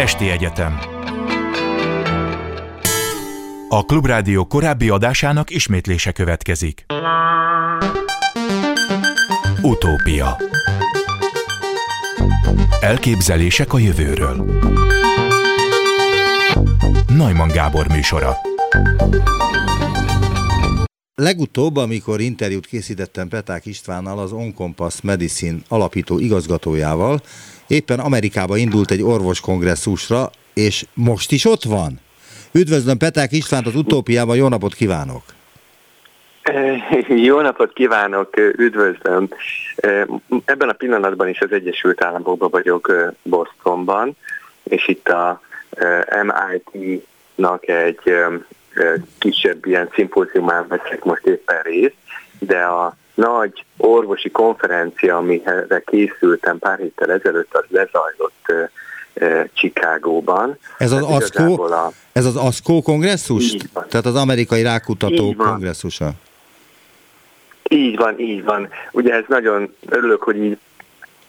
Esti Egyetem. A Klubrádió korábbi adásának ismétlése következik. Utópia. Elképzelések a jövőről. Najman Gábor műsora Legutóbb, amikor interjút készítettem Peták Istvánnal, az Oncompass Medicine alapító igazgatójával, éppen Amerikába indult egy orvoskongresszusra, és most is ott van. Üdvözlöm Peták Istvánt az Utópiában, jó napot kívánok! Jó napot kívánok, üdvözlöm. Ebben a pillanatban is az Egyesült Államokban vagyok Bostonban, és itt a MIT-nak egy kisebb ilyen szimpóziumán veszek most éppen részt, de a nagy orvosi konferencia, amire készültem pár héttel ezelőtt, az lezajlott Chicagóban. Ez az, ASCO, a... ez az ASCO kongresszus? Tehát az amerikai rákutató kongresszusa? Így van, így van. Ugye ez nagyon örülök, hogy így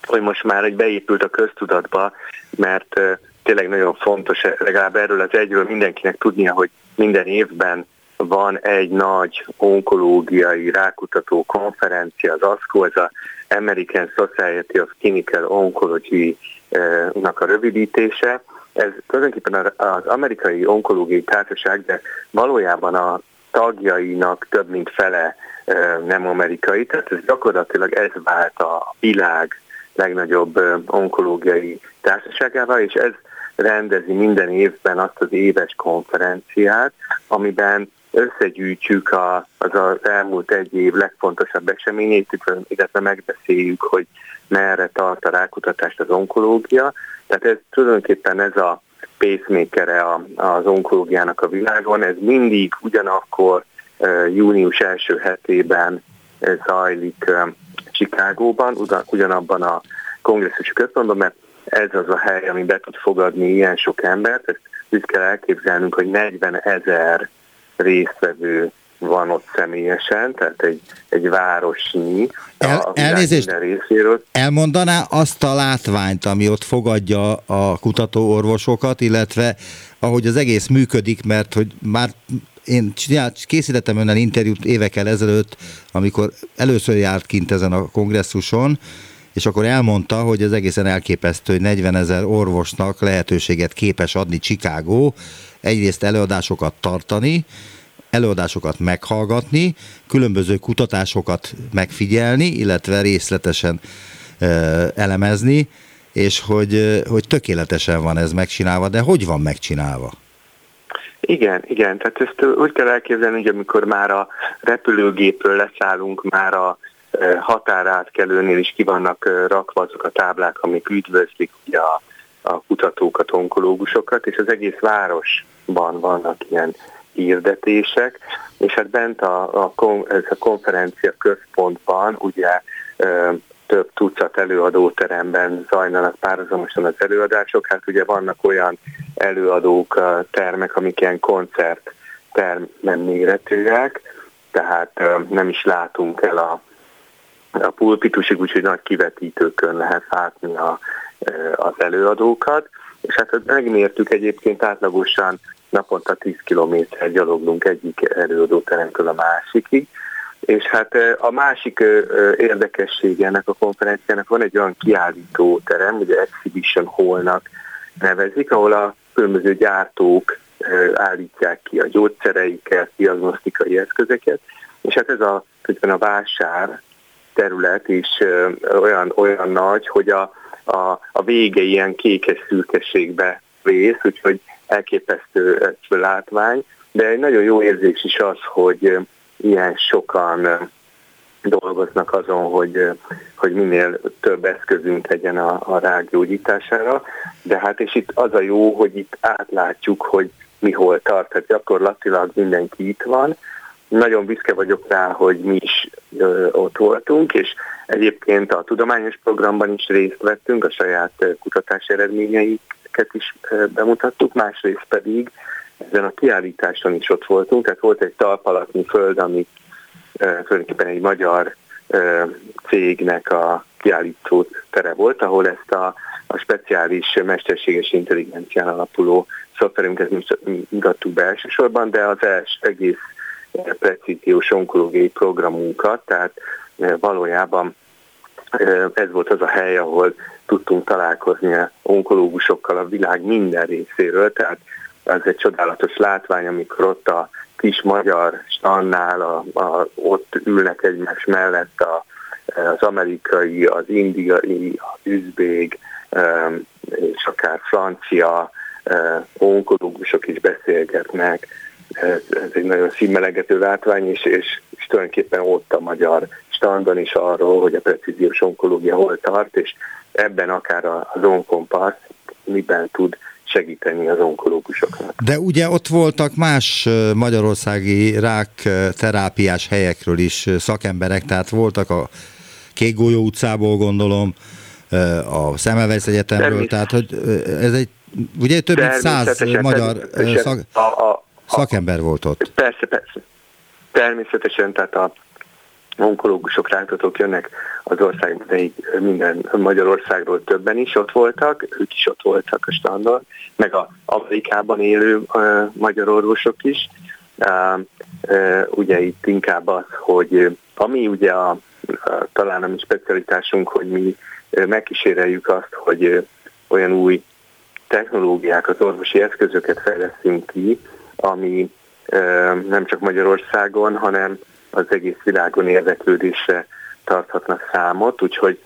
hogy most már egy beépült a köztudatba, mert tényleg nagyon fontos legalább erről az egyről mindenkinek tudnia, hogy minden évben van egy nagy onkológiai rákutató konferencia, az ASCO, ez a American Society of Clinical Oncology-nak a rövidítése. Ez tulajdonképpen az amerikai onkológiai társaság, de valójában a tagjainak több mint fele nem amerikai, tehát ez gyakorlatilag ez vált a világ legnagyobb onkológiai társaságával, és ez rendezi minden évben azt az éves konferenciát, amiben összegyűjtjük a, az az elmúlt egy év legfontosabb eseményét, illetve megbeszéljük, hogy merre tart a rákutatást az onkológia. Tehát ez tulajdonképpen ez a pacemaker az onkológiának a világon, ez mindig ugyanakkor június első hetében zajlik Csikágóban, ugyanabban a kongresszusi központban, mert ez az a hely, ami be tud fogadni ilyen sok embert. Ezt úgy kell elképzelnünk, hogy 40 ezer résztvevő van ott személyesen, tehát egy, egy városnyi El, a elnézést, részéről. Elmondaná azt a látványt, ami ott fogadja a kutatóorvosokat, illetve ahogy az egész működik, mert hogy már én készítettem önnel interjút évekkel ezelőtt, amikor először járt kint ezen a kongresszuson, és akkor elmondta, hogy ez egészen elképesztő, hogy 40 ezer orvosnak lehetőséget képes adni Chicago, egyrészt előadásokat tartani, előadásokat meghallgatni, különböző kutatásokat megfigyelni, illetve részletesen elemezni, és hogy, hogy tökéletesen van ez megcsinálva, de hogy van megcsinálva? Igen, igen, tehát ezt úgy kell elképzelni, hogy amikor már a repülőgépről leszállunk, már a határátkelőnél is ki vannak rakva azok a táblák, amik üdvözlik ugye a, a kutatókat, onkológusokat, és az egész városban vannak ilyen hirdetések, és hát bent a, a, a konferencia központban ugye több tucat előadóteremben zajlanak párhuzamosan az előadások. Hát ugye vannak olyan előadók, termek, amik ilyen koncert termen méretűek, tehát nem is látunk el a, a pulpitusig, úgyhogy nagy kivetítőkön lehet látni a, az előadókat. És hát megmértük egyébként átlagosan naponta 10 kilométer gyaloglunk egyik előadóteremtől a másikig, és hát a másik érdekessége ennek a konferenciának van egy olyan kiállítóterem, ugye Exhibition Hallnak nevezik, ahol a különböző gyártók állítják ki a gyógyszereiket, diagnosztikai eszközeket, és hát ez a, a vásár terület is olyan, olyan nagy, hogy a, a, a vége ilyen kékes szürkeségbe vész, úgyhogy elképesztő látvány, de egy nagyon jó érzés is az, hogy ilyen sokan dolgoznak azon, hogy, hogy minél több eszközünk legyen a, a rák gyógyítására, de hát és itt az a jó, hogy itt átlátjuk, hogy mi hol tart, tehát gyakorlatilag mindenki itt van. Nagyon büszke vagyok rá, hogy mi is ö, ott voltunk, és egyébként a tudományos programban is részt vettünk, a saját kutatási eredményeiket is bemutattuk, másrészt pedig ezen a kiállításon is ott voltunk, tehát volt egy talpalatnyi föld, ami tulajdonképpen egy magyar cégnek a kiállító tere volt, ahol ezt a, a speciális mesterséges intelligencián alapuló szoftverünket mutattuk be elsősorban, de az els, egész precíziós onkológiai programunkat, tehát valójában ez volt az a hely, ahol tudtunk találkozni onkológusokkal a világ minden részéről, tehát ez egy csodálatos látvány, amikor ott a kis magyar stannál, a, a, ott ülnek egymás mellett a, az amerikai, az indiai, az üzbég, és akár francia onkológusok is beszélgetnek. Ez, ez egy nagyon színmelegető látvány, és, és, és tulajdonképpen ott a magyar standon is arról, hogy a precíziós onkológia hol tart, és ebben akár az onkompasz miben tud segíteni az onkológusoknak. De ugye ott voltak más magyarországi rák terápiás helyekről is szakemberek, tehát voltak a Kékgolyó utcából gondolom, a Szemelweis Egyetemről, tehát hogy ez egy, ugye több mint száz magyar szak, a, a, szakember volt ott. Persze, persze. Természetesen, tehát a onkológusok, rákutatók jönnek az ország minden Magyarországról többen is ott voltak, ők is ott voltak a standon, meg a Amerikában élő uh, magyar orvosok is. Uh, uh, ugye itt inkább az, hogy ami ugye a, a, talán a mi specialitásunk, hogy mi megkíséreljük azt, hogy olyan új technológiákat, orvosi eszközöket fejlesztünk ki, ami nem csak Magyarországon, hanem az egész világon érdeklődésre tarthatnak számot, úgyhogy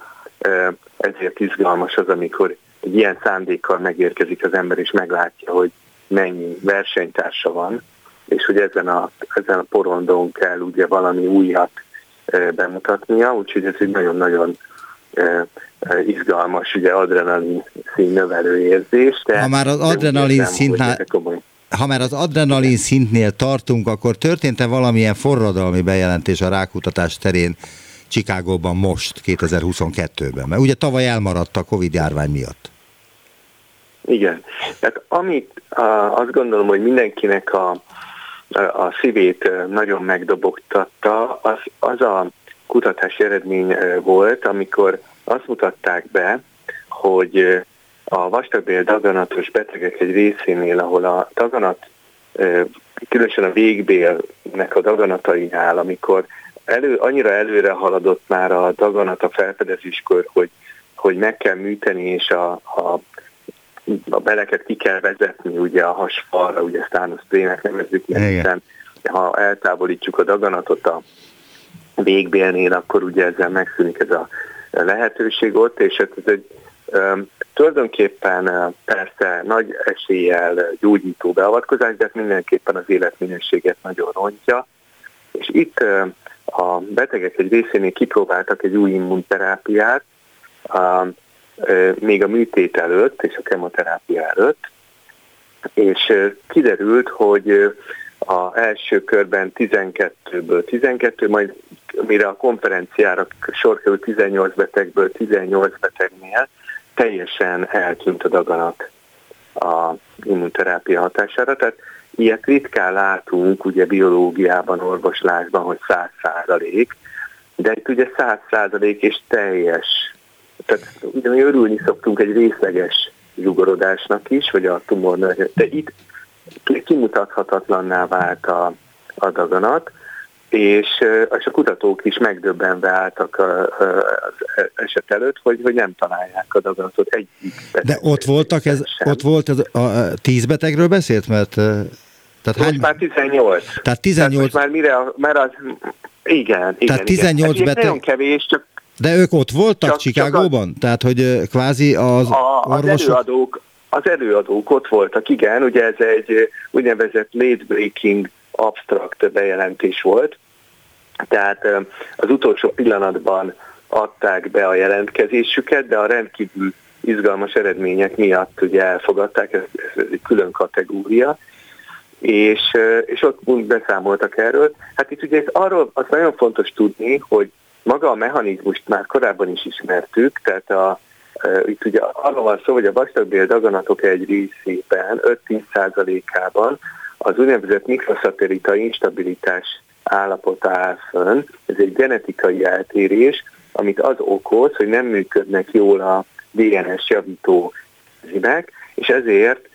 ezért izgalmas az, amikor egy ilyen szándékkal megérkezik az ember, és meglátja, hogy mennyi versenytársa van, és hogy ezen a, ezen a porondon kell ugye valami újat bemutatnia, úgyhogy ez egy nagyon-nagyon izgalmas, ugye adrenalin növelő érzés. De ha már az adrenalin szintnál, ha már az adrenalin szintnél tartunk, akkor történt-e valamilyen forradalmi bejelentés a rákutatás terén Csikágóban most, 2022-ben? Mert ugye tavaly elmaradt a Covid járvány miatt. Igen. Tehát amit azt gondolom, hogy mindenkinek a, a szívét nagyon megdobogtatta, az, az a kutatási eredmény volt, amikor azt mutatták be, hogy a vastagbél daganatos betegek egy részénél, ahol a daganat, különösen a végbélnek a daganatainál, amikor elő, annyira előre haladott már a daganat a felfedezéskor, hogy, hogy meg kell műteni, és a, a, a beleket ki kell vezetni ugye a hasfalra, ugye Stánus Prének nevezzük, hiszen ha eltávolítjuk a daganatot a végbélnél, akkor ugye ezzel megszűnik ez a lehetőség ott, és ez egy Tulajdonképpen persze nagy eséllyel gyógyító beavatkozás, de mindenképpen az életminőséget nagyon rontja. És itt a betegek egy részénél kipróbáltak egy új immunterápiát, még a műtét előtt és a kemoterápia előtt, és kiderült, hogy a első körben 12-ből 12, majd mire a konferenciára sor került 18 betegből 18 betegnél, teljesen eltűnt a daganat a immunterápia hatására, tehát ilyet ritkán látunk ugye biológiában, orvoslásban, hogy száz százalék, de itt ugye száz százalék és teljes. Tehát ugye mi örülni szoktunk egy részleges zsugorodásnak is, vagy a tumornak, de itt kimutathatatlanná vált a, a daganat, és, és a kutatók is megdöbbenve álltak az eset előtt, hogy, hogy nem találják a daganatot egy De ott voltak, ez, sem. ott volt ez, a, a tíz betegről beszélt, mert tehát most hány... már 18. Tehát 18. Tehát már mire, mert az, igen, igen. Tehát 18 igen. beteg. Nagyon kevés, csak de ők ott voltak Csikágóban? A, Tehát, hogy kvázi az a, orvosok... Az előadók, az előadók ott voltak, igen, ugye ez egy úgynevezett late breaking abstrakt bejelentés volt, tehát az utolsó pillanatban adták be a jelentkezésüket, de a rendkívül izgalmas eredmények miatt ugye elfogadták, ez, ez egy külön kategória, és, és ott beszámoltak erről. Hát itt ugye arról az nagyon fontos tudni, hogy maga a mechanizmust már korábban is ismertük, tehát a, itt ugye arról van szó, hogy a vastagbél daganatok egy részében, 5-10%-ában az úgynevezett mikrosatelita instabilitás állapota áll fönn. Ez egy genetikai eltérés, amit az okoz, hogy nem működnek jól a DNS javító enzimek, és ezért,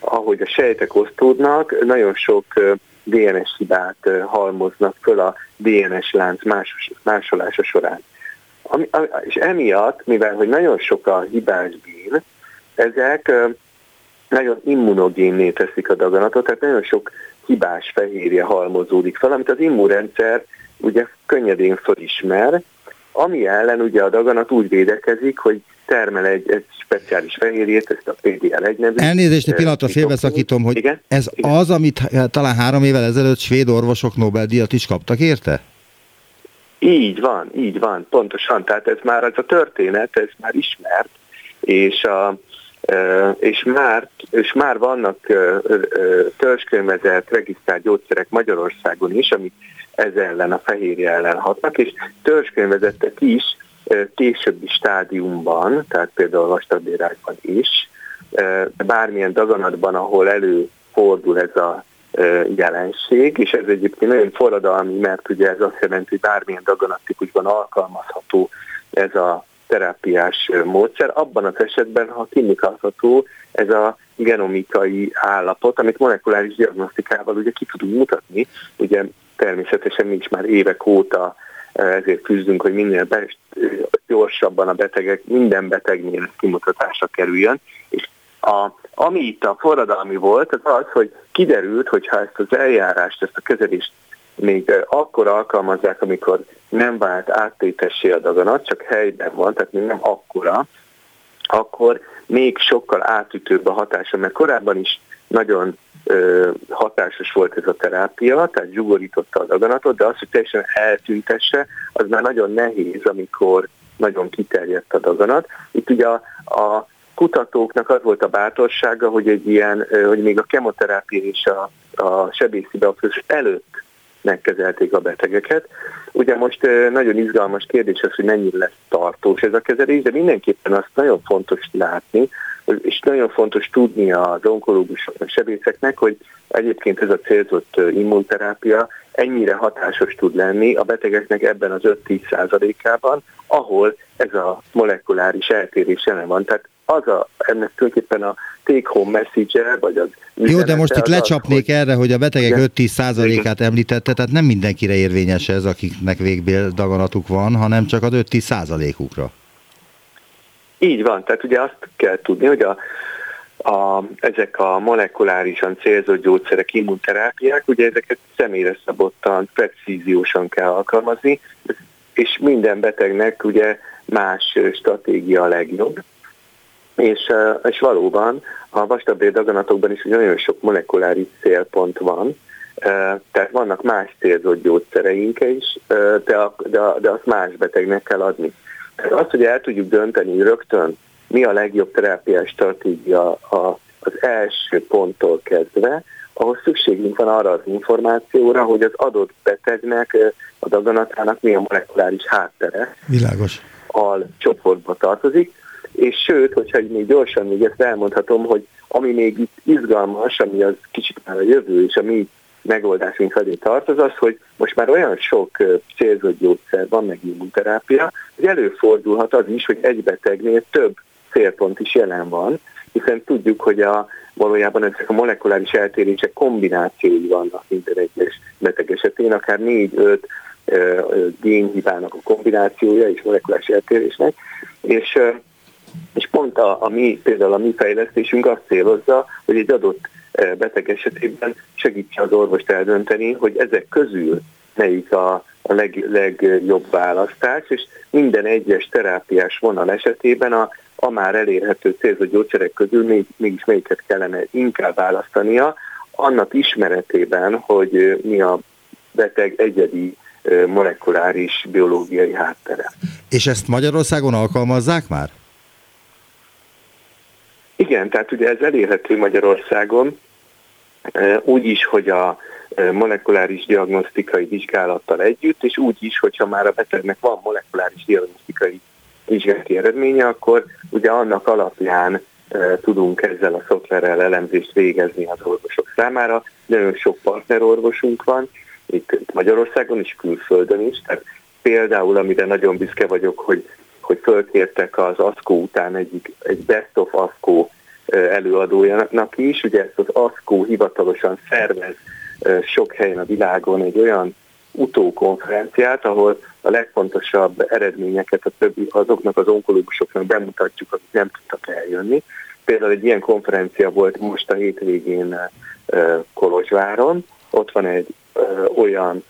ahogy a sejtek osztódnak, nagyon sok DNS hibát halmoznak föl a DNS lánc másos, másolása során. Ami, és emiatt, mivel hogy nagyon sok a hibás gén, ezek nagyon immunogénné teszik a daganatot, tehát nagyon sok hibás fehérje halmozódik fel, amit az immunrendszer ugye könnyedén felismer, ami ellen ugye a daganat úgy védekezik, hogy termel egy, egy speciális fehérjét, ezt a PDL1 nevű. Elnézést, egy pillanatra félbeszakítom, hogy igen? ez igen? az, amit talán három évvel ezelőtt svéd orvosok Nobel-díjat is kaptak érte? Így van, így van, pontosan. Tehát ez már az a történet, ez már ismert, és a, és már, és már vannak törzskönyvezett, regisztrált gyógyszerek Magyarországon is, amik ez ellen, a fehérje ellen hatnak, és törzskönyvezettek is későbbi stádiumban, tehát például vastagbérákban is, bármilyen daganatban, ahol előfordul ez a jelenség, és ez egyébként nagyon forradalmi, mert ugye ez azt jelenti, hogy bármilyen daganattípusban alkalmazható ez a terápiás módszer, abban az esetben, ha klinikálható ez a genomikai állapot, amit molekuláris diagnosztikával ugye ki tudunk mutatni, ugye természetesen nincs már évek óta ezért küzdünk, hogy minél gyorsabban a betegek, minden betegnél kimutatásra kerüljön, és a, ami itt a forradalmi volt, az az, hogy kiderült, hogy ha ezt az eljárást, ezt a kezelést még akkor alkalmazzák, amikor nem vált áttétessé a daganat, csak helyben van, tehát még nem akkora, akkor még sokkal átütőbb a hatása, mert korábban is nagyon ö, hatásos volt ez a terápia, tehát zsugorította a daganatot, de az, hogy teljesen eltüntesse, az már nagyon nehéz, amikor nagyon kiterjedt a daganat. Itt ugye a, a kutatóknak az volt a bátorsága, hogy egy ilyen, hogy még a kemoterápia és a, a sebészi előtt megkezelték a betegeket. Ugye most nagyon izgalmas kérdés az, hogy mennyire lesz tartós ez a kezelés, de mindenképpen azt nagyon fontos látni, és nagyon fontos tudni az onkológusoknak, sebészeknek, hogy egyébként ez a célzott immunterápia ennyire hatásos tud lenni a betegeknek ebben az 5-10 százalékában, ahol ez a molekuláris eltérés jelen van. Tehát az a, ennek tulajdonképpen a take-home message vagy az Jó, de most itt lecsapnék hogy... erre, hogy a betegek 5-10 százalékát említette, tehát nem mindenkire érvényes ez, akiknek végbél daganatuk van, hanem csak az 5-10 százalékukra. Így van, tehát ugye azt kell tudni, hogy a, a, ezek a molekulárisan célzott gyógyszerek, immunterápiák, ugye ezeket személyre szabottan, precíziósan kell alkalmazni, és minden betegnek ugye más stratégia a legjobb. És, és valóban a vastagbél daganatokban is nagyon sok molekuláris célpont van, tehát vannak más célzott gyógyszereink is, de, de, de azt más betegnek kell adni. Tehát azt, hogy el tudjuk dönteni rögtön, mi a legjobb terápiás stratégia a, az első ponttól kezdve, ahhoz szükségünk van arra az információra, hogy az adott betegnek, a daganatának mi a molekuláris háttere. Világos. Al csoportba tartozik, és sőt, hogyha még gyorsan még ezt elmondhatom, hogy ami még itt izgalmas, ami az kicsit már a jövő, és a mi megoldásunk felé tart, az az, hogy most már olyan sok célzott gyógyszer van, meg immunterápia, hogy előfordulhat az is, hogy egy betegnél több célpont is jelen van, hiszen tudjuk, hogy a, valójában ezek a molekuláris eltérések kombinációi vannak minden egyes beteg esetén, akár 4-5 génhibának a kombinációja és molekuláris eltérésnek, és, és pont a, a mi, például a mi fejlesztésünk azt célozza, hogy egy adott beteg esetében segítse az orvost eldönteni, hogy ezek közül melyik a, a leg, legjobb választás, és minden egyes terápiás vonal esetében a, a már elérhető célzott gyógyszerek közül még, mégis melyiket kellene inkább választania, annak ismeretében, hogy mi a beteg egyedi molekuláris biológiai háttere. És ezt Magyarországon alkalmazzák már? Igen, tehát ugye ez elérhető Magyarországon, úgy is, hogy a molekuláris diagnosztikai vizsgálattal együtt, és úgy is, hogyha már a betegnek van molekuláris diagnosztikai vizsgálati eredménye, akkor ugye annak alapján tudunk ezzel a szoftverrel elemzést végezni az orvosok számára. Nagyon sok partnerorvosunk van, itt Magyarországon is, külföldön is, tehát például, amire nagyon büszke vagyok, hogy hogy fölkértek az ASCO után egyik, egy Best of ASCO előadójának is. Ugye ezt az ASCO hivatalosan szervez sok helyen a világon egy olyan utókonferenciát, ahol a legfontosabb eredményeket a többi, azoknak az onkológusoknak bemutatjuk, akik nem tudtak eljönni. Például egy ilyen konferencia volt most a hétvégén Kolozsváron. Ott van egy olyan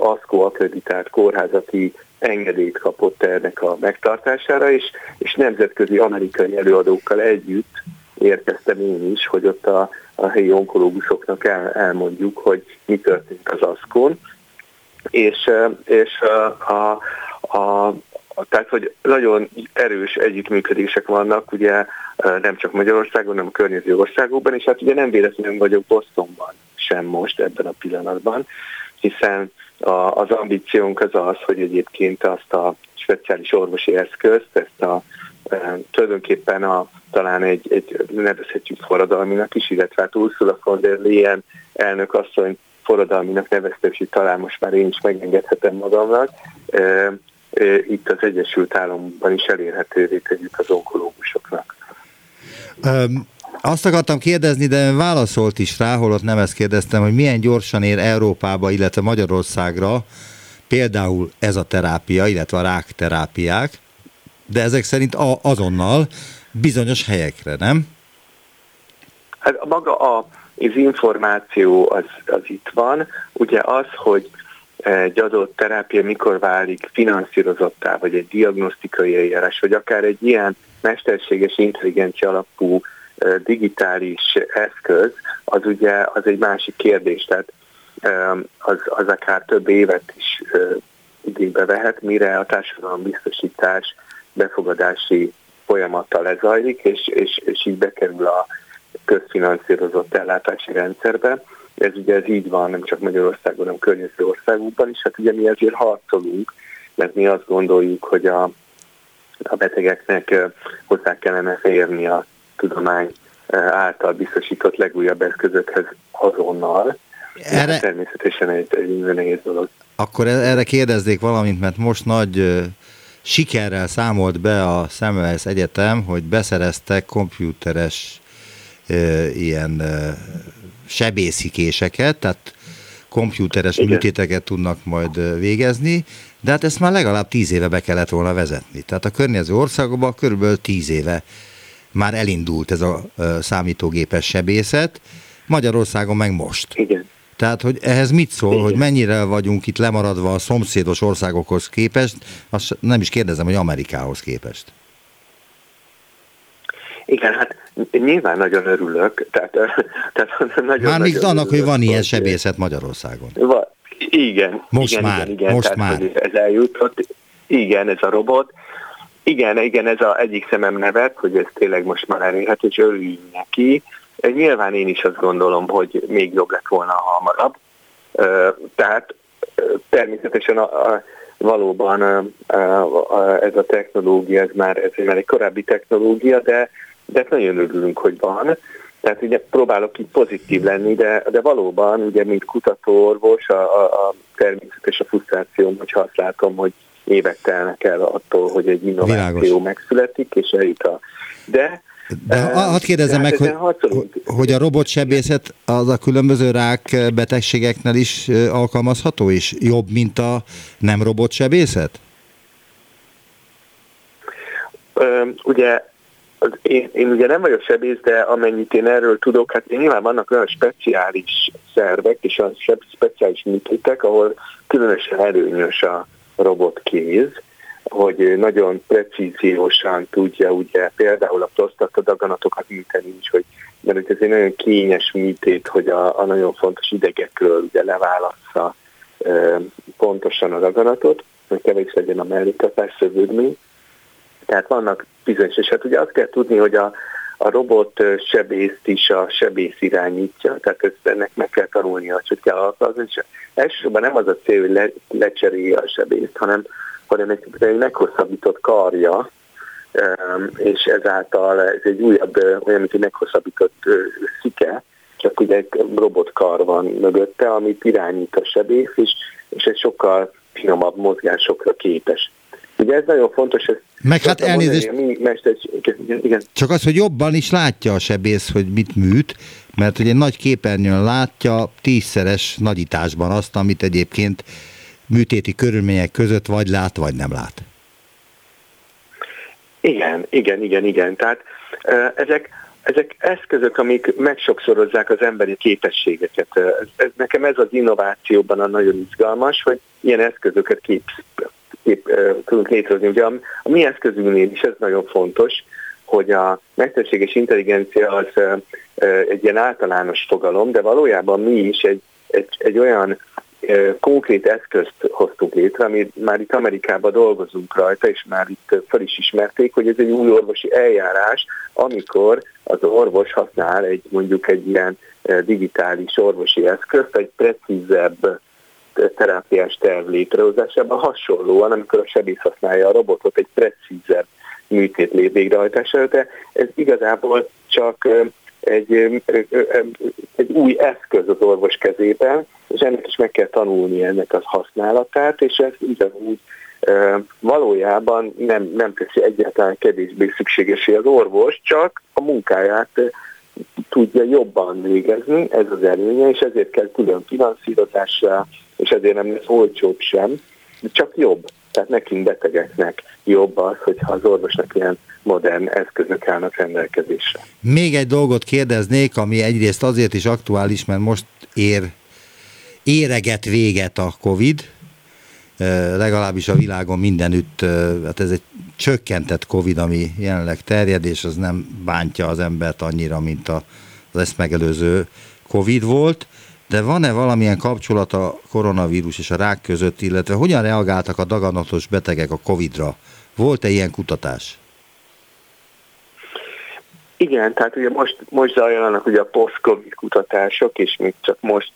ASCO akreditált kórház, aki engedélyt kapott ennek a megtartására, és, és nemzetközi amerikai előadókkal együtt érkeztem én is, hogy ott a, a helyi onkológusoknak el, elmondjuk, hogy mi történt az ASCO-n. És, és a, a, a, tehát, hogy nagyon erős együttműködések vannak, ugye nem csak Magyarországon, hanem a környező országokban, és hát ugye nem véletlenül vagyok Bostonban sem most ebben a pillanatban, hiszen a, az ambíciónk az az, hogy egyébként azt a speciális orvosi eszközt, ezt a tulajdonképpen a, talán egy, egy nevezhetjük forradalminak is, illetve hát Ursula von der Leyen elnök asszony forradalminak nevezte, és talán most már én is megengedhetem magamnak, itt az Egyesült Államokban is elérhetővé tegyük az onkológusoknak. Um, azt akartam kérdezni, de válaszolt is rá, holott nem ezt kérdeztem, hogy milyen gyorsan ér Európába, illetve Magyarországra például ez a terápia, illetve a rákterápiák, de ezek szerint a, azonnal bizonyos helyekre, nem? Hát maga a, az információ az, az itt van. Ugye az, hogy egy adott terápia mikor válik finanszírozottá, vagy egy diagnosztikai eljárás, vagy akár egy ilyen mesterséges intelligencia alapú digitális eszköz, az ugye az egy másik kérdés, tehát az, az akár több évet is igénybe vehet, mire a társadalombiztosítás befogadási folyamata lezajlik, és, és, és így bekerül a közfinanszírozott ellátási rendszerbe. Ez ugye ez így van, nem csak Magyarországon, hanem környező országokban is. Hát ugye mi ezért harcolunk, mert mi azt gondoljuk, hogy a, a betegeknek hozzá kellene férni a tudomány által biztosított legújabb eszközökhez azonnal. Erre... Természetesen egy, egy nehéz dolog. Akkor e- erre kérdezzék valamint, mert most nagy sikerrel számolt be a Semmelweis Egyetem, hogy beszereztek komputeres ilyen sebészikéseket, tehát komputeres Igen. műtéteket tudnak majd végezni, de hát ezt már legalább tíz éve be kellett volna vezetni. Tehát a környező országokban körülbelül tíz éve már elindult ez a számítógépes sebészet, Magyarországon meg most. Igen. Tehát, hogy ehhez mit szól, Igen. hogy mennyire vagyunk itt lemaradva a szomszédos országokhoz képest, azt nem is kérdezem, hogy Amerikához képest. Igen, hát nyilván nagyon örülök. Tehát, tehát nagyon, Mármint nagyon annak, örülök, hogy van ilyen sebészet Magyarországon. Va, igen. Most igen, már, igen, igen, most tehát, már. Ez eljutott. Igen, ez a robot. Igen, igen, ez az egyik szemem nevet, hogy ez tényleg most már elérhető, és örüljünk neki. Nyilván én is azt gondolom, hogy még jobb lett volna hamarabb. Tehát természetesen a, a, valóban a, a, ez a technológia, ez már, ez már egy korábbi technológia, de, de nagyon örülünk, hogy van. Tehát ugye próbálok itt pozitív lenni, de, de valóban, ugye, mint kutatóorvos, a, a, a természetes a frusztrációm, hogyha azt látom, hogy évek telnek el attól, hogy egy innováció Világos. megszületik, és eljut a... De de hadd kérdezem meg, hogy, hogy a robotsebészet az a különböző rák betegségeknél is alkalmazható, és jobb, mint a nem robotsebészet? ugye az én, én ugye nem vagyok sebész, de amennyit én erről tudok, hát nyilván vannak olyan speciális szervek és olyan speciális műtétek, ahol különösen előnyös a robotkéz, hogy nagyon precíziósan tudja ugye például a prostata daganatokat műteni is, hogy mert ez egy nagyon kényes műtét, hogy a, a nagyon fontos idegekről ugye leválassza e, pontosan a daganatot, hogy kevés legyen a mellékhatás szövődmény. Tehát vannak bizonyos, és hát ugye azt kell tudni, hogy a, a robot sebészt is a sebész irányítja, tehát ezt ennek meg kell tanulnia, hogy kell alkalmazni, és elsősorban nem az a cél, hogy le, lecserélje a sebészt, hanem, hanem egy, meghosszabbított karja, és ezáltal ez egy újabb, olyan, mint egy meghosszabbított szike, csak ugye egy robotkar van mögötte, amit irányít a sebész, és, és egy sokkal finomabb mozgásokra képes. Ugye ez nagyon fontos. Ez Meg hát elnézést, mondani, mi mesterség, igen. csak az, hogy jobban is látja a sebész, hogy mit műt, mert ugye nagy képernyőn látja tízszeres nagyításban azt, amit egyébként műtéti körülmények között vagy lát, vagy nem lát. Igen, igen, igen, igen. Tehát ezek, ezek eszközök, amik megsokszorozzák az emberi képességeket. Ez, ez, nekem ez az innovációban a nagyon izgalmas, hogy ilyen eszközöket kép, kép, tudunk létrehozni. Ugye a, a mi eszközünknél is ez nagyon fontos, hogy a mesterséges intelligencia az egy ilyen általános fogalom, de valójában mi is egy, egy, egy olyan konkrét eszközt hoztunk létre, ami már itt Amerikában dolgozunk rajta, és már itt fel is ismerték, hogy ez egy új orvosi eljárás, amikor az orvos használ egy mondjuk egy ilyen digitális orvosi eszközt, egy precízebb terápiás terv létrehozásában hasonlóan, amikor a sebész használja a robotot egy precízebb műtét végrehajtására, de ez igazából csak egy, egy új eszköz az orvos kezében, és ennek is meg kell tanulni ennek a használatát, és ez ugyanúgy valójában nem, nem teszi egyáltalán kevésbé szükségesé az orvos, csak a munkáját tudja jobban végezni, ez az előnye, és ezért kell külön finanszírozásra, és ezért nem lesz olcsóbb sem, csak jobb. Tehát nekünk betegeknek jobb az, hogyha az orvosnak ilyen modern eszközök állnak rendelkezésre. Még egy dolgot kérdeznék, ami egyrészt azért is aktuális, mert most ér, éreget véget a Covid, legalábbis a világon mindenütt, hát ez egy csökkentett Covid, ami jelenleg terjed, és az nem bántja az embert annyira, mint az ezt megelőző Covid volt de van-e valamilyen kapcsolat a koronavírus és a rák között, illetve hogyan reagáltak a daganatos betegek a Covid-ra? Volt-e ilyen kutatás? Igen, tehát ugye most, most zajlanak ugye a post-covid kutatások, és még csak most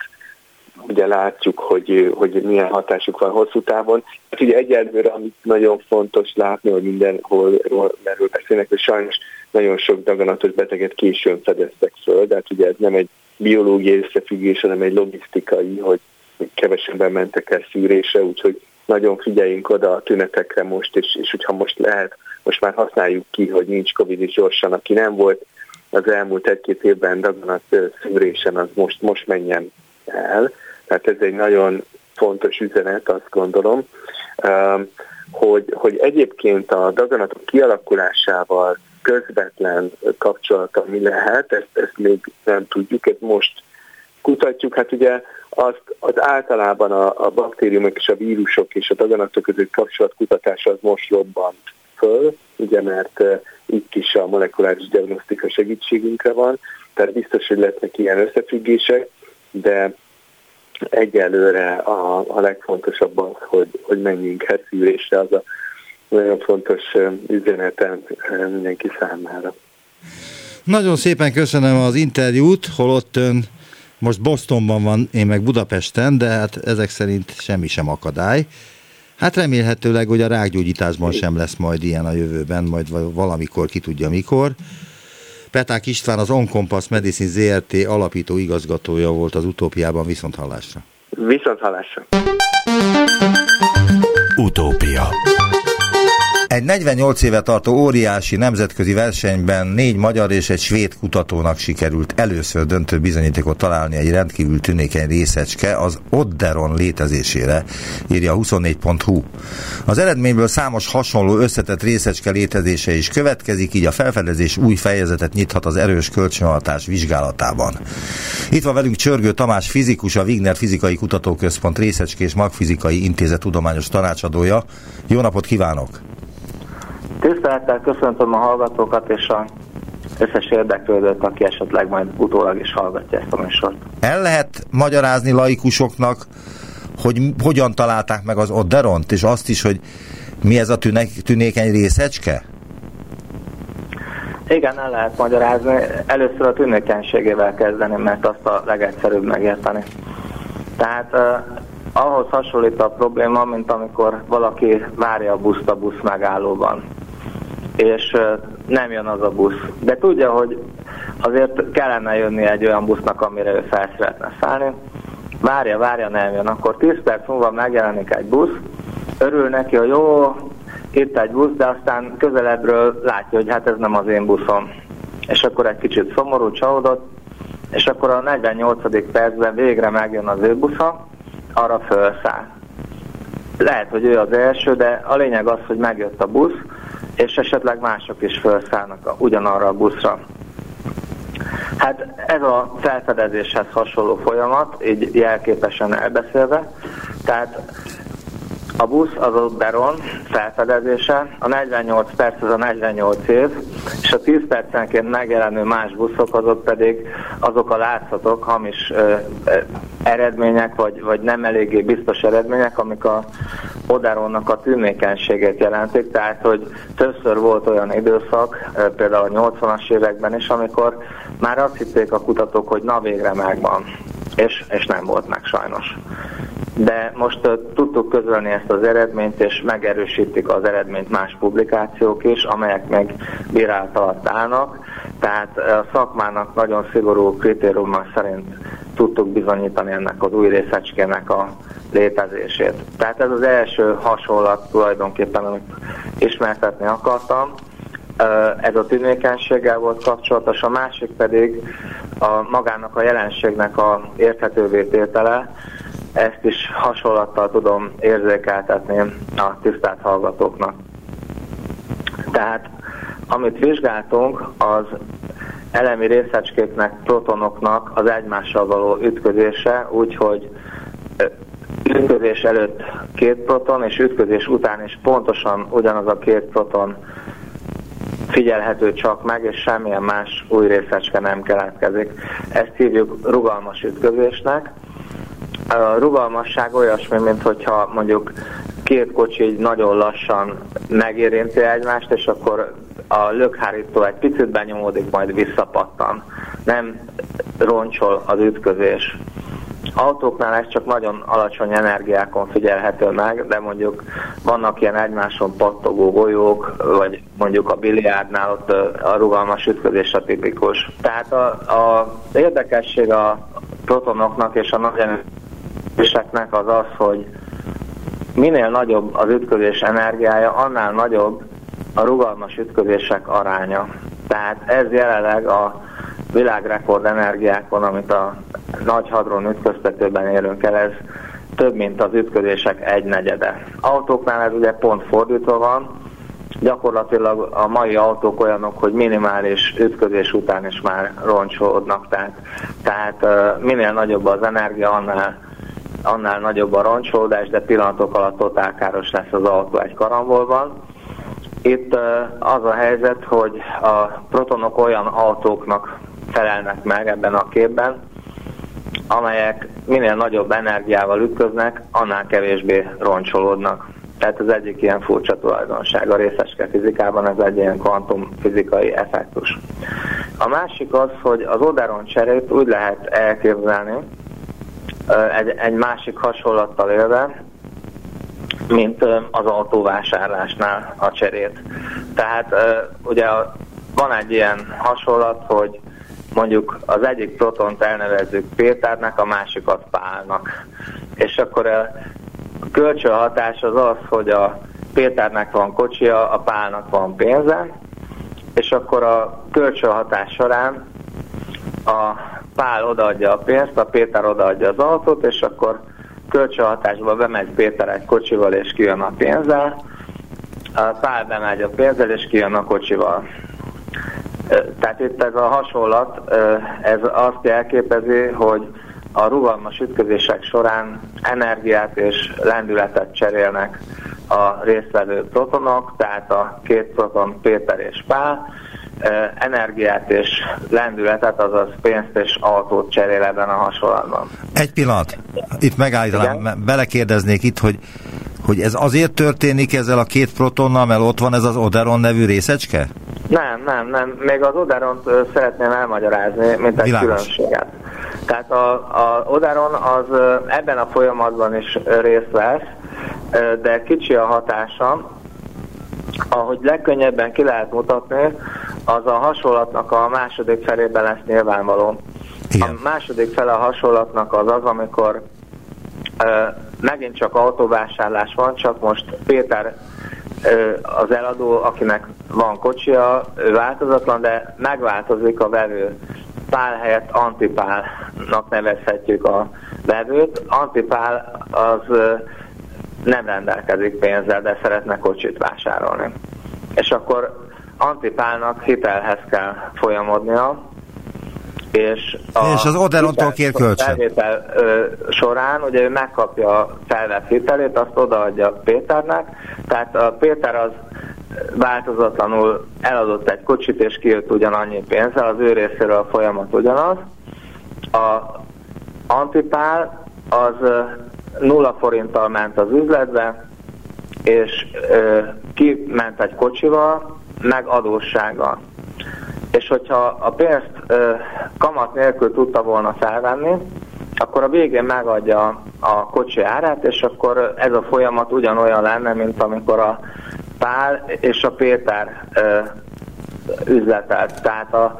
ugye látjuk, hogy, hogy milyen hatásuk van hosszú távon. Hát ugye egyelőre, amit nagyon fontos látni, hogy mindenhol erről beszélnek, hogy sajnos nagyon sok daganatos beteget későn fedeztek föl, de hát ugye ez nem egy biológiai összefüggés, hanem egy logisztikai, hogy kevesebben mentek el szűrésre, úgyhogy nagyon figyeljünk oda a tünetekre most, és, és hogyha most lehet, most már használjuk ki, hogy nincs Covid is gyorsan, aki nem volt az elmúlt egy-két évben daganat szűrésen, az most, most menjen el. Tehát ez egy nagyon fontos üzenet, azt gondolom, hogy, hogy egyébként a daganatok kialakulásával közvetlen kapcsolata mi lehet, ezt, ezt még nem tudjuk, ezt most kutatjuk. Hát ugye azt, az általában a, a baktériumok és a vírusok és a daganatok között kapcsolatkutatása az most robbant föl, ugye mert uh, itt is a molekuláris diagnosztika segítségünkre van, tehát biztos, hogy lesznek ilyen összefüggések, de egyelőre a, a legfontosabb az, hogy, hogy menjünk heszűrésre, az a nagyon fontos üzenetem mindenki számára. Nagyon szépen köszönöm az interjút, holott ön most Bostonban van, én meg Budapesten, de hát ezek szerint semmi sem akadály. Hát remélhetőleg, hogy a rákgyógyításban sem lesz majd ilyen a jövőben, majd valamikor, ki tudja mikor. Peták István az Onkompass Medicine ZRT alapító igazgatója volt az utópiában viszont hallásra. Viszont hallásra. Utópia egy 48 éve tartó óriási nemzetközi versenyben négy magyar és egy svéd kutatónak sikerült először döntő bizonyítékot találni egy rendkívül tünékeny részecske az Odderon létezésére, írja 24.hu. Az eredményből számos hasonló összetett részecske létezése is következik, így a felfedezés új fejezetet nyithat az erős kölcsönhatás vizsgálatában. Itt van velünk Csörgő Tamás fizikus, a Wigner Fizikai Kutatóközpont Részecskés Magfizikai Intézet tudományos tanácsadója. Jó napot kívánok! Tisztelettel köszöntöm a hallgatókat és a összes érdeklődőt, aki esetleg majd utólag is hallgatja ezt a műsort. El lehet magyarázni laikusoknak, hogy hogyan találták meg az Odderont, és azt is, hogy mi ez a tünek, tünékeny részecske? Igen, el lehet magyarázni. Először a tünékenységével kezdeni, mert azt a legegyszerűbb megérteni. Tehát uh, ahhoz hasonlít a probléma, mint amikor valaki várja a buszt a busz megállóban és nem jön az a busz. De tudja, hogy azért kellene jönni egy olyan busznak, amire ő fel szeretne szállni. Várja, várja, nem jön. Akkor 10 perc múlva megjelenik egy busz, örül neki, hogy jó, itt egy busz, de aztán közelebbről látja, hogy hát ez nem az én buszom. És akkor egy kicsit szomorú, csalódott, és akkor a 48. percben végre megjön az ő busza, arra felszáll. Lehet, hogy ő az első, de a lényeg az, hogy megjött a busz, és esetleg mások is felszállnak ugyanarra a buszra. Hát ez a felfedezéshez hasonló folyamat, így jelképesen elbeszélve. Tehát a busz az a Beron felfedezése, a 48 perc az a 48 év, és a 10 percenként megjelenő más buszok azok pedig azok a látszatok, hamis ö, ö, eredmények, vagy, vagy nem eléggé biztos eredmények, amik a Oderonnak a tűnékenységét jelentik, tehát hogy többször volt olyan időszak, például a 80-as években is, amikor már azt hitték a kutatók, hogy na végre megvan, és, és nem volt meg sajnos de most uh, tudtuk közölni ezt az eredményt, és megerősítik az eredményt más publikációk is, amelyek meg bírálat alatt állnak. Tehát a szakmának nagyon szigorú kritériummal szerint tudtuk bizonyítani ennek az új részecskének a létezését. Tehát ez az első hasonlat tulajdonképpen, amit ismertetni akartam. Ez a tűnékenységgel volt kapcsolatos, a másik pedig a magának a jelenségnek a érthetővé tétele, ezt is hasonlattal tudom érzékeltetni a tisztelt hallgatóknak. Tehát amit vizsgáltunk, az elemi részecskéknek, protonoknak az egymással való ütközése, úgyhogy ütközés előtt két proton, és ütközés után is pontosan ugyanaz a két proton figyelhető csak meg, és semmilyen más új részecske nem keletkezik. Ezt hívjuk rugalmas ütközésnek, a rugalmasság olyasmi, mint hogyha mondjuk két kocsi nagyon lassan megérinti egymást, és akkor a lökhárító egy picit benyomódik, majd visszapattan. Nem roncsol az ütközés. Autóknál ez csak nagyon alacsony energiákon figyelhető meg, de mondjuk vannak ilyen egymáson pattogó golyók, vagy mondjuk a biliárdnál ott a rugalmas ütközés a tipikus. Tehát a, a érdekesség a protonoknak és a nagy ütközéseknek az az, hogy minél nagyobb az ütközés energiája, annál nagyobb a rugalmas ütközések aránya. Tehát ez jelenleg a világrekord energiákon, amit a nagy hadron ütköztetőben érünk el, ez több, mint az ütközések egy negyede. Autóknál ez ugye pont fordítva van, gyakorlatilag a mai autók olyanok, hogy minimális ütközés után is már roncsolódnak, tehát, tehát minél nagyobb az energia, annál annál nagyobb a roncsolódás, de pillanatok alatt totálkáros lesz az autó egy karambolban. Itt az a helyzet, hogy a protonok olyan autóknak felelnek meg ebben a képben, amelyek minél nagyobb energiával ütköznek, annál kevésbé roncsolódnak. Tehát ez egyik ilyen furcsa tulajdonság a részeske fizikában, ez egy ilyen kvantumfizikai effektus. A másik az, hogy az oderon cserét úgy lehet elképzelni, egy, egy másik hasonlattal élve, mint az autóvásárlásnál a cserét. Tehát ugye van egy ilyen hasonlat, hogy mondjuk az egyik protont elnevezzük Péternek, a másikat Pálnak. És akkor a kölcsönhatás az az, hogy a Péternek van kocsia, a Pálnak van pénze, és akkor a kölcsönhatás során a Pál odaadja a pénzt, a Péter odaadja az autót, és akkor kölcsönhatásba bemegy Péter egy kocsival, és kijön a pénzzel. A Pál bemegy a pénzzel, és kijön a kocsival. Tehát itt ez a hasonlat, ez azt jelképezi, hogy a rugalmas ütközések során energiát és lendületet cserélnek a résztvevő protonok, tehát a két proton Péter és Pál, energiát és lendületet, azaz pénzt és autót cserél ebben a hasonlatban. Egy pillanat, itt megállítanám, belekérdeznék itt, hogy, hogy ez azért történik ezzel a két protonnal, mert ott van ez az Oderon nevű részecske? Nem, nem, nem. Még az Oderont szeretném elmagyarázni, mint egy Világos. különbséget. Tehát a, a Oderon az ebben a folyamatban is részt vesz, de kicsi a hatása, ahogy legkönnyebben ki lehet mutatni, az a hasonlatnak a második felében lesz nyilvánvaló. Igen. A második fele a hasonlatnak az az, amikor ö, megint csak autóvásárlás van, csak most Péter az eladó, akinek van kocsia, ő változatlan, de megváltozik a vevő. Pál helyett antipálnak nevezhetjük a vevőt. Antipál az nem rendelkezik pénzzel, de szeretne kocsit vásárolni. És akkor Antipálnak hitelhez kell folyamodnia, és, a és az Oderontól kér kölcsön. Felvétel során ugye ő megkapja a felvett hitelét, azt odaadja Péternek, tehát a Péter az változatlanul eladott egy kocsit, és kijött ugyanannyi pénzzel, az ő részéről a folyamat ugyanaz. A Antipál az nulla forinttal ment az üzletbe, és ö, kiment egy kocsival, meg adóssággal. És hogyha a pénzt ö, kamat nélkül tudta volna felvenni, akkor a végén megadja a kocsi árát, és akkor ez a folyamat ugyanolyan lenne, mint amikor a Pál és a Péter ö, üzletelt. Tehát a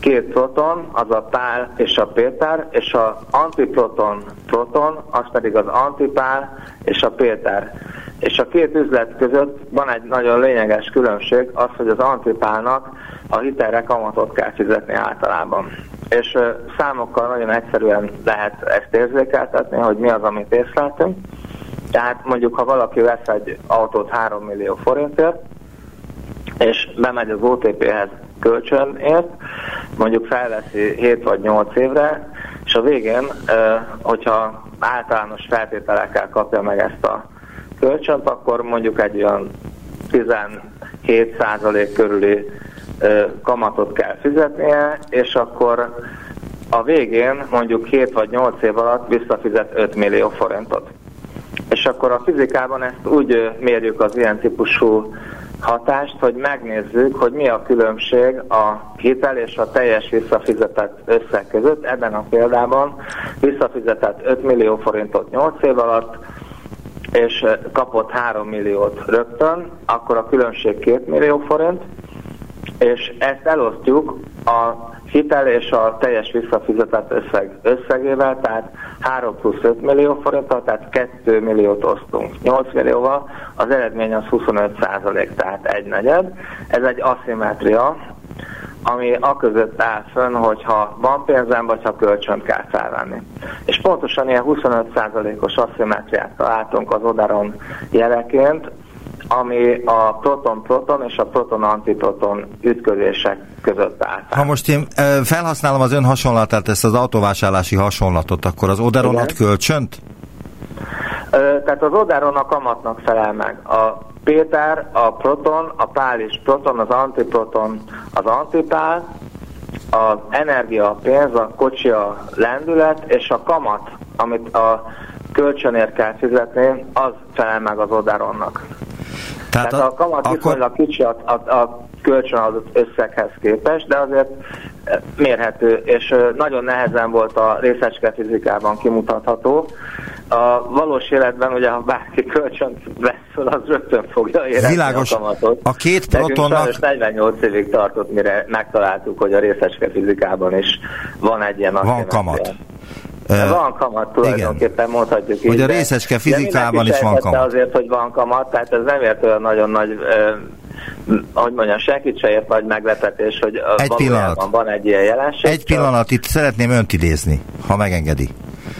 két proton, az a Pál és a Péter, és a antiproton proton, az pedig az antipál és a Péter. És a két üzlet között van egy nagyon lényeges különbség, az, hogy az antipálnak a hitelre kamatot kell fizetni általában. És számokkal nagyon egyszerűen lehet ezt érzékeltetni, hogy mi az, amit észleltünk. Tehát mondjuk, ha valaki vesz egy autót 3 millió forintért, és bemegy az OTP-hez kölcsönért, mondjuk felveszi 7 vagy 8 évre, és a végén, hogyha általános feltételekkel kapja meg ezt a kölcsönt, akkor mondjuk egy olyan 17% körüli kamatot kell fizetnie, és akkor a végén mondjuk 7 vagy 8 év alatt visszafizet 5 millió forintot. És akkor a fizikában ezt úgy mérjük az ilyen típusú hatást, hogy megnézzük, hogy mi a különbség a hitel és a teljes visszafizetett összeg között. Ebben a példában visszafizetett 5 millió forintot 8 év alatt, és kapott 3 milliót rögtön, akkor a különbség 2 millió forint, és ezt elosztjuk a hitel és a teljes visszafizetett összeg összegével, tehát 3 plusz 5 millió forinttal, tehát 2 milliót osztunk 8 millióval, az eredmény az 25 százalék, tehát egy negyed. Ez egy aszimetria, ami a között áll fönn, hogyha van pénzem, vagy ha kölcsönt kell felvenni. És pontosan ilyen 25%-os asszimetriát találtunk az Odaron jeleként, ami a proton-proton és a proton-antiproton ütközések között áll. Ha most én felhasználom az ön hasonlatát, ezt az autóvásárlási hasonlatot, akkor az Oderon ad kölcsönt? Tehát az Oderon a kamatnak felel meg. A Péter, a proton, a pál is proton, az antiproton, az antipál, az energia, a pénz, a kocsi, a lendület, és a kamat, amit a kölcsönért kell fizetni, az felel meg az Oderonnak. Tehát, Tehát a, a kamat akkor... viszonylag kicsi a, a, a kölcsönadott összeghez képest, de azért eh, mérhető, és eh, nagyon nehezen volt a részecske fizikában kimutatható. A valós életben ugye, ha bárki kölcsönt vesz az rögtön fogja érezni Világos. a kamatot. A két protonnak... 48 évig tartott, mire megtaláltuk, hogy a részecske fizikában is van egy ilyen Van kamat. Uh, van kamat tulajdonképpen, igen. mondhatjuk így. Hogy a részecske fizikában is van kamat. azért, hogy van kamat, tehát ez nem ért olyan nagyon nagy, hogy mondjam, senkit se ért nagy meglepetés, hogy egy pillanat. van egy ilyen jelenség. Egy pillanat, itt szeretném önt idézni, ha megengedi.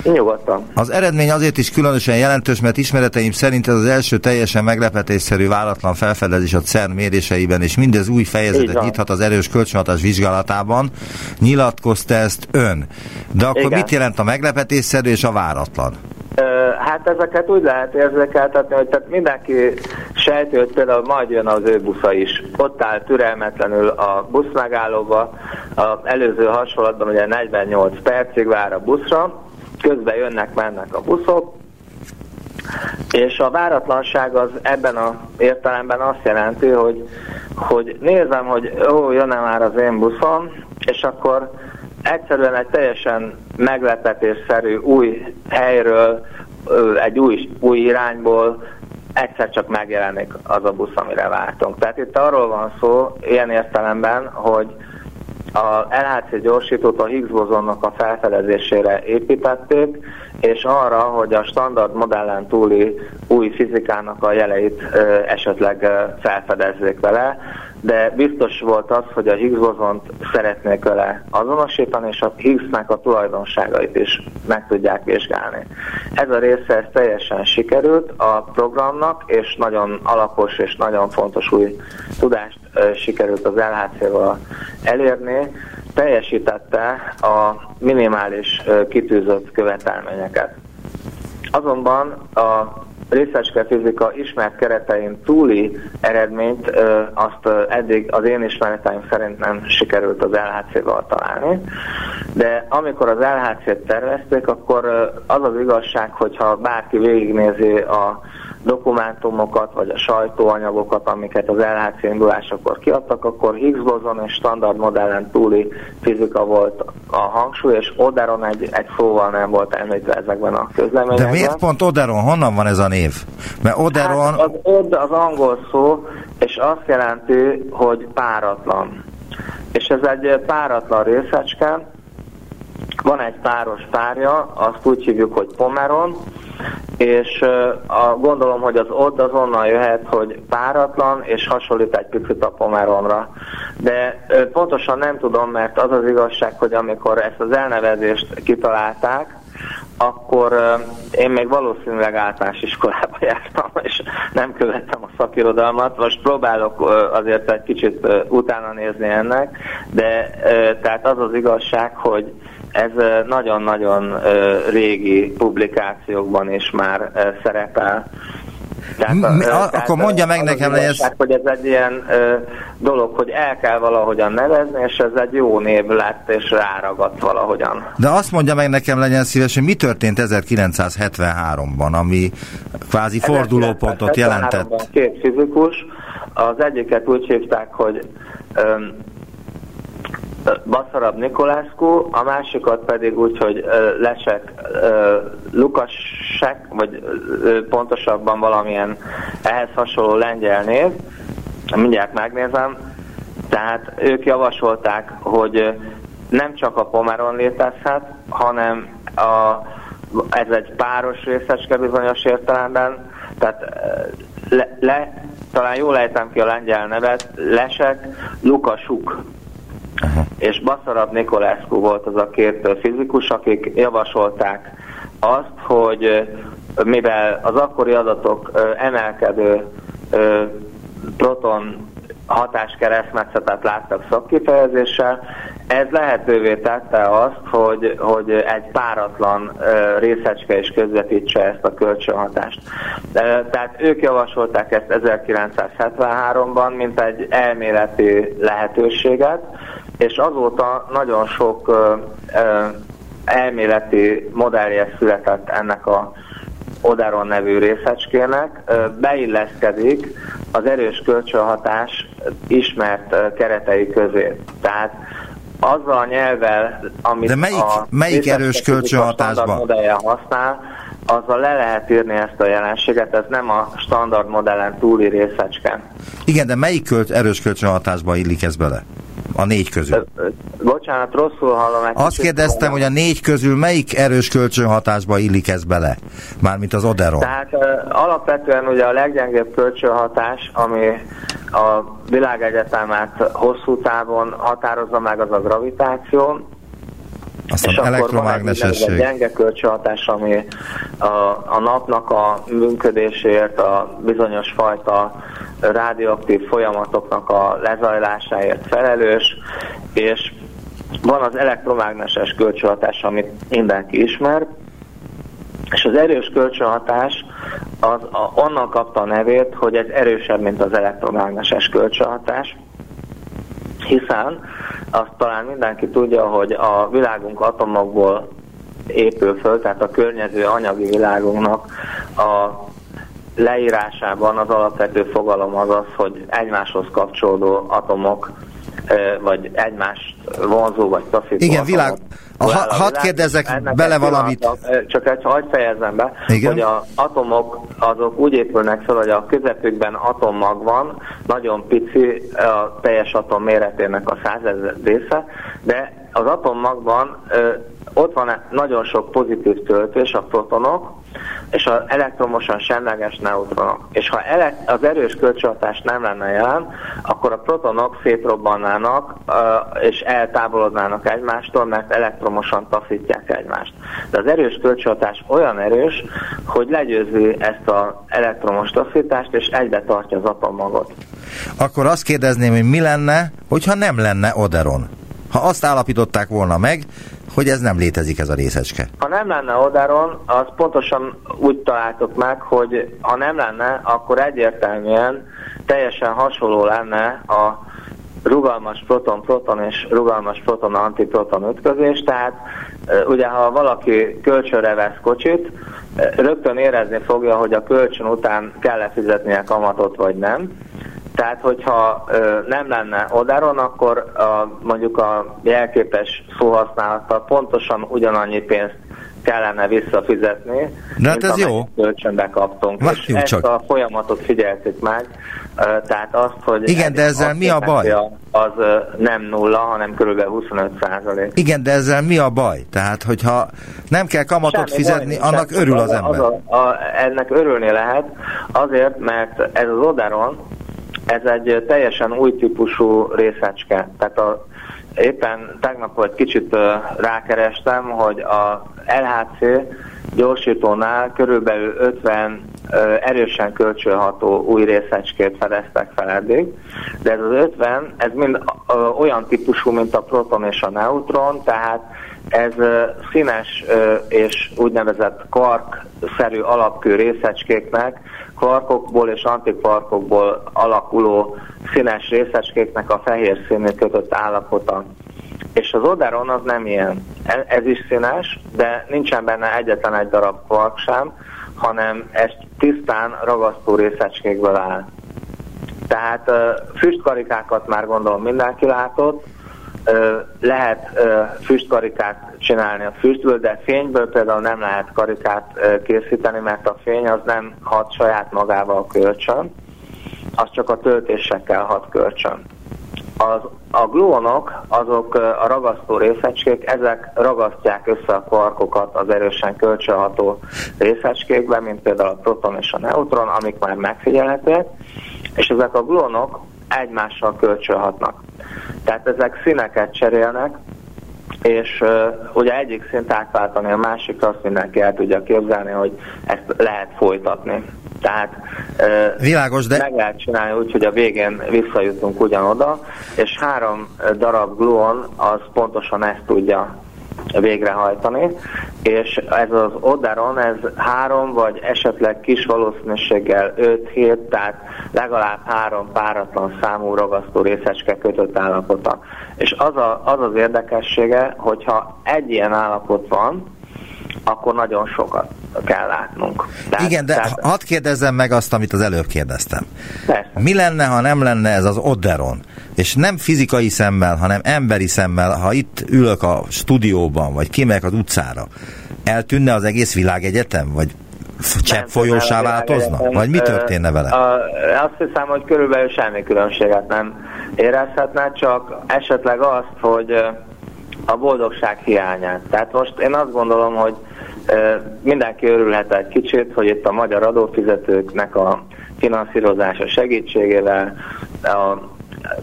Nyugodtan. Az eredmény azért is különösen jelentős, mert ismereteim szerint ez az első teljesen meglepetésszerű váratlan felfedezés a CERN méréseiben, és mindez új fejezetet nyithat az erős kölcsönhatás vizsgálatában. Nyilatkozta ezt ön. De akkor Igen. mit jelent a meglepetésszerű és a váratlan? Hát ezeket úgy lehet érzékeltetni, hogy tehát mindenki sejti, hogy például majd jön az ő busza is. Ott áll türelmetlenül a busz megállóba, az előző hasonlatban ugye 48 percig vár a buszra, közben jönnek, mennek a buszok, és a váratlanság az ebben az értelemben azt jelenti, hogy, hogy nézem, hogy ó, jönne már az én buszom, és akkor egyszerűen egy teljesen meglepetésszerű új helyről, egy új, új irányból egyszer csak megjelenik az a busz, amire vártunk. Tehát itt arról van szó ilyen értelemben, hogy a LHC gyorsítót a Higgs bozonnak a felfedezésére építették, és arra, hogy a standard modellen túli új fizikának a jeleit esetleg felfedezzék vele, de biztos volt az, hogy a Higgs bozont szeretnék vele azonosítani, és a Higgsnek a tulajdonságait is meg tudják vizsgálni. Ez a része ez teljesen sikerült a programnak, és nagyon alapos és nagyon fontos új tudást sikerült az LHC-val elérni, teljesítette a minimális kitűzött követelményeket. Azonban a részecske fizika ismert keretein túli eredményt azt eddig az én ismereteim szerint nem sikerült az LHC-val találni, de amikor az LHC-t tervezték, akkor az az igazság, hogyha bárki végignézi a dokumentumokat, vagy a sajtóanyagokat, amiket az LHC indulásakor kiadtak, akkor Higgs bozon és standard modellen túli fizika volt a hangsúly, és Oderon egy, egy szóval nem volt említve ezekben a közleményekben. De miért pont Oderon? Honnan van ez a név? Mert Oderon... Hát az Od az angol szó, és azt jelenti, hogy páratlan. És ez egy páratlan részecske, van egy páros párja, azt úgy hívjuk, hogy pomeron, és a, gondolom, hogy az ott az onnan jöhet, hogy páratlan, és hasonlít egy picit a pomeronra. De pontosan nem tudom, mert az az igazság, hogy amikor ezt az elnevezést kitalálták, akkor én még valószínűleg általános iskolába jártam, és nem követtem a szakirodalmat. Most próbálok azért egy kicsit utána nézni ennek, de tehát az az igazság, hogy ez nagyon-nagyon régi publikációkban is már szerepel. Tehát, a, tehát akkor mondja meg nekem, hogy ez... hogy ez egy ilyen ö, dolog, hogy el kell valahogyan nevezni, és ez egy jó név lett, és ráragadt valahogyan. De azt mondja meg nekem, legyen szíves, hogy mi történt 1973-ban, ami kvázi fordulópontot jelentett? Két fizikus, az egyiket úgy hívták, hogy Baszarab Nikolászkó, a másikat pedig úgy, hogy Lesek Lukasek, vagy pontosabban valamilyen ehhez hasonló lengyel név, mindjárt megnézem, tehát ők javasolták, hogy nem csak a pomeron létezhet, hanem a, ez egy páros részecske bizonyos értelemben, tehát le, le, talán jól ejtem ki a lengyel nevet, Lesek Lukasuk És Baszarab Nikolászku volt az a két fizikus, akik javasolták azt, hogy mivel az akkori adatok emelkedő proton hatáskeresztmetszetet láttak szakkifejezéssel, ez lehetővé tette azt, hogy, hogy egy páratlan részecske is közvetítse ezt a kölcsönhatást. Tehát ők javasolták ezt 1973-ban, mint egy elméleti lehetőséget, és azóta nagyon sok ö, ö, elméleti modellje született ennek a Odaron nevű részecskének, beilleszkedik az erős kölcsönhatás ismert keretei közé. Tehát azzal a nyelvvel, amit De melyik, a melyik erős kölcsönhatásban? modellje használ, azzal le lehet írni ezt a jelenséget, ez nem a standard modellen túli részecske. Igen, de melyik költ, erős kölcsönhatásba illik ez bele? A négy közül. Bocsánat, rosszul hallom. Egy Azt kérdeztem, hogy a négy közül melyik erős kölcsönhatásba illik ez bele? Mármint az Oderon. Tehát alapvetően ugye a leggyengébb kölcsönhatás, ami a világegyetemet hosszú távon határozza meg, az a gravitáció. Aztán és elektromágnesesség. Akkor van egy gyenge kölcsönhatás, ami a, a napnak a működésért, a bizonyos fajta radioaktív folyamatoknak a lezajlásáért felelős, és van az elektromágneses kölcsönhatás, amit mindenki ismer, és az erős kölcsönhatás az a, onnan kapta a nevét, hogy ez erősebb, mint az elektromágneses kölcsönhatás, hiszen azt talán mindenki tudja, hogy a világunk atomokból épül föl, tehát a környező anyagi világunknak a leírásában az alapvető fogalom az az, hogy egymáshoz kapcsolódó atomok vagy egymást vonzó, vagy taszító. Igen, világ. A, ha, hadd kérdezzek bele valamit. Csak egy, hagyd fejezem be, Igen? hogy az atomok azok úgy épülnek fel, hogy a közepükben atommag van, nagyon pici a teljes atom méretének a százezer része, de az atommagban ö, ott van nagyon sok pozitív töltés, a protonok, és az elektromosan semleges neutronok. És ha az erős kölcsönhatás nem lenne jelen, akkor a protonok szétrobbannának és eltávolodnának egymástól, mert elektromosan taszítják egymást. De az erős kölcsönhatás olyan erős, hogy legyőzi ezt az elektromos taszítást, és egybe tartja az atommagot. Akkor azt kérdezném, hogy mi lenne, hogyha nem lenne Oderon? Ha azt állapították volna meg, hogy ez nem létezik ez a részecske. Ha nem lenne Odaron, az pontosan úgy találtuk meg, hogy ha nem lenne, akkor egyértelműen teljesen hasonló lenne a rugalmas proton-proton és rugalmas proton-antiproton ütközés, tehát ugye ha valaki kölcsönre vesz kocsit, rögtön érezni fogja, hogy a kölcsön után kell-e fizetnie kamatot vagy nem, tehát, hogyha ö, nem lenne odáron, akkor a, mondjuk a jelképes szóhasználattal pontosan ugyanannyi pénzt kellene visszafizetni, De hát ez jó. kölcsönbe kaptunk. Várjuk és ezt a folyamatot figyeltük meg, tehát azt, hogy... Igen, de ezzel mi a baj? Az nem nulla, hanem kb. 25 százalék. Igen, de ezzel mi a baj? Tehát, hogyha nem kell kamatot Semmi fizetni, baj, annak örül az, az ember. Az a, a, ennek örülni lehet, azért, mert ez az odaron, ez egy teljesen új típusú részecske. Tehát a, éppen tegnap egy kicsit rákerestem, hogy a LHC gyorsítónál körülbelül 50 erősen kölcsönható új részecskét fedeztek fel eddig, de ez az 50, ez mind olyan típusú, mint a proton és a neutron, tehát ez színes és úgynevezett kvark-szerű alapkő részecskéknek kvarkokból és antikvarkokból alakuló színes részecskéknek a fehér színű kötött állapota. És az Oderon az nem ilyen. E, ez is színes, de nincsen benne egyetlen egy darab kvark sem, hanem ez tisztán ragasztó részecskékből áll. Tehát füstkarikákat már gondolom mindenki látott, lehet füstkarikát csinálni a füstből, de fényből például nem lehet karikát készíteni, mert a fény az nem hat saját magával kölcsön, az csak a töltésekkel hat kölcsön. Az, a gluonok, azok a ragasztó részecskék, ezek ragasztják össze a kvarkokat az erősen kölcsönható részecskékben, mint például a proton és a neutron, amik már megfigyelhetőek, és ezek a gluonok egymással kölcsönhatnak. Tehát ezek színeket cserélnek, és uh, ugye egyik szint átváltani a másik, azt mindenki el tudja képzelni, hogy ezt lehet folytatni. Tehát uh, Világos, de... meg lehet csinálni úgy, hogy a végén visszajutunk ugyanoda, és három darab gluon az pontosan ezt tudja végrehajtani, és ez az Odaron, ez három vagy esetleg kis valószínűséggel 5-7, tehát legalább három páratlan számú ragasztó részecske kötött állapota. És az, a, az az érdekessége, hogyha egy ilyen állapot van, akkor nagyon sokat kell látnunk. Tehát, Igen, de tehát... hadd kérdezzem meg azt, amit az előbb kérdeztem. Persze. Mi lenne, ha nem lenne ez az Oderon? És nem fizikai szemmel, hanem emberi szemmel, ha itt ülök a stúdióban, vagy kimegyek az utcára, eltűnne az egész világegyetem? Vagy csepp folyósá változna? Vagy mi történne vele? Azt hiszem, hogy körülbelül semmi különbséget nem érezhetne, csak esetleg azt, hogy a boldogság hiányát. Tehát most én azt gondolom, hogy mindenki örülhet egy kicsit, hogy itt a magyar adófizetőknek a finanszírozása segítségével a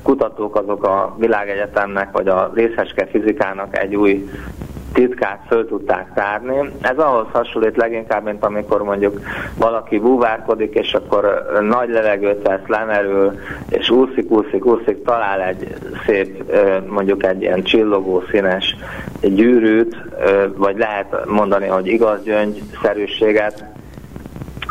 kutatók azok a világegyetemnek vagy a részeske fizikának egy új titkát föl tudták tárni. Ez ahhoz hasonlít leginkább, mint amikor mondjuk valaki búvárkodik, és akkor nagy levegőt vesz, lemerül, és úszik, úszik, úszik, talál egy szép, mondjuk egy ilyen csillogó színes gyűrűt, vagy lehet mondani, hogy igaz gyöngyszerűséget,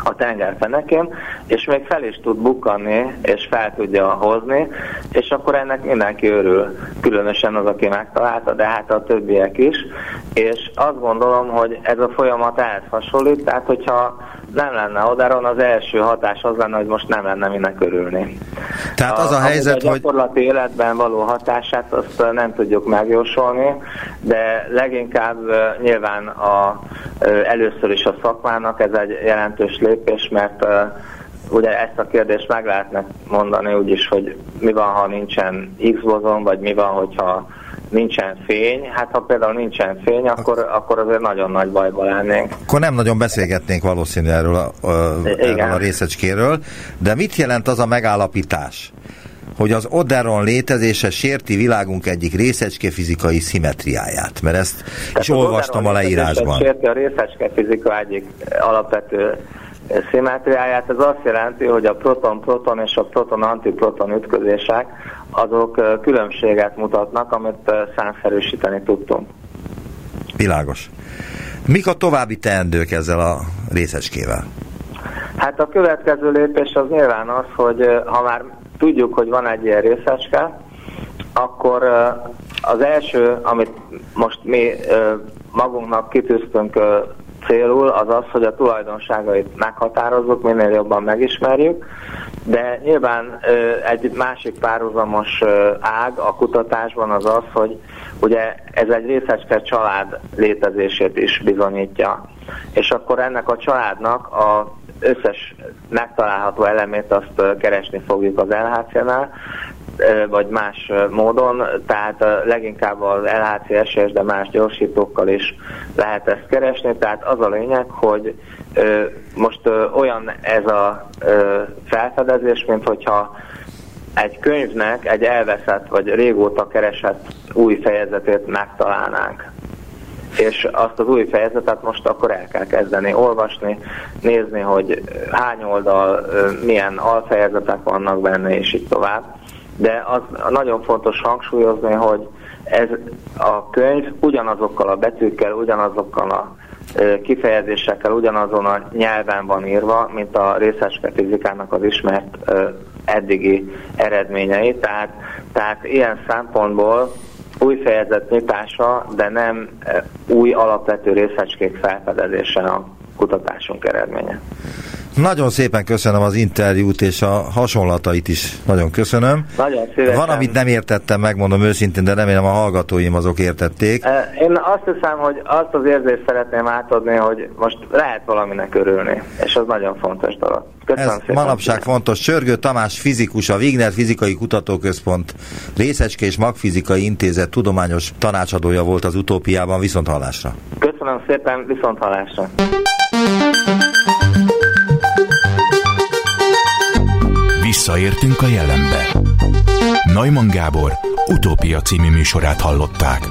a tengerfenekén, és még fel is tud bukkanni, és fel tudja hozni, és akkor ennek mindenki örül, különösen az, aki megtalálta, de hát a többiek is, és azt gondolom, hogy ez a folyamat ehhez hasonlít, tehát hogyha nem lenne odaron, az első hatás az lenne, hogy most nem lenne minek örülni. Tehát az a, a helyzet, a gyakorlati hogy... életben való hatását azt nem tudjuk megjósolni, de leginkább nyilván a, először is a szakmának ez egy jelentős lépés, mert ugye ezt a kérdést meg lehetne mondani úgyis, hogy mi van, ha nincsen X-bozon, vagy mi van, hogyha nincsen fény, hát ha például nincsen fény, akkor, akkor azért nagyon nagy bajba lennénk. Akkor nem nagyon beszélgetnénk valószínű erről a, a, erről a részecskéről, de mit jelent az a megállapítás, hogy az Oderon létezése sérti világunk egyik részecske fizikai szimetriáját, mert ezt Tehát is olvastam a leírásban. Sérti a részecske fizika egyik alapvető szimetriáját, ez azt jelenti, hogy a proton-proton és a proton-antiproton ütközések azok különbséget mutatnak, amit számszerűsíteni tudtunk. Világos. Mik a további teendők ezzel a részecskével? Hát a következő lépés az nyilván az, hogy ha már tudjuk, hogy van egy ilyen részecske, akkor az első, amit most mi magunknak kitűztünk célul, az az, hogy a tulajdonságait meghatározzuk, minél jobban megismerjük, de nyilván egy másik párhuzamos ág a kutatásban az az, hogy ugye ez egy részecske család létezését is bizonyítja. És akkor ennek a családnak a összes megtalálható elemét azt keresni fogjuk az LHC-nál, vagy más módon, tehát leginkább az LHCSS, de más gyorsítókkal is lehet ezt keresni, tehát az a lényeg, hogy most olyan ez a felfedezés, mint hogyha egy könyvnek egy elveszett vagy régóta keresett új fejezetét megtalálnánk. És azt az új fejezetet most akkor el kell kezdeni olvasni, nézni, hogy hány oldal, milyen alfejezetek vannak benne, és így tovább de az nagyon fontos hangsúlyozni, hogy ez a könyv ugyanazokkal a betűkkel, ugyanazokkal a kifejezésekkel, ugyanazon a nyelven van írva, mint a részecske fizikának az ismert eddigi eredményei. Tehát, tehát ilyen szempontból új fejezet nyitása, de nem új alapvető részecskék felfedezése a kutatásunk eredménye. Nagyon szépen köszönöm az interjút és a hasonlatait is. Nagyon köszönöm. Nagyon szívesen. Van, amit nem értettem, megmondom őszintén, de remélem a hallgatóim azok értették. Én azt hiszem, hogy azt az érzést szeretném átadni, hogy most lehet valaminek örülni, és az nagyon fontos dolog. Köszönöm Ez szépen. manapság fontos. Csörgő Tamás fizikus, a Wigner Fizikai Kutatóközpont Részecske és Magfizikai Intézet tudományos tanácsadója volt az utópiában. Viszont hallásra. Köszönöm szépen, viszont hallásra. Visszaértünk a jelenbe. Neumann Gábor utópia című műsorát hallották.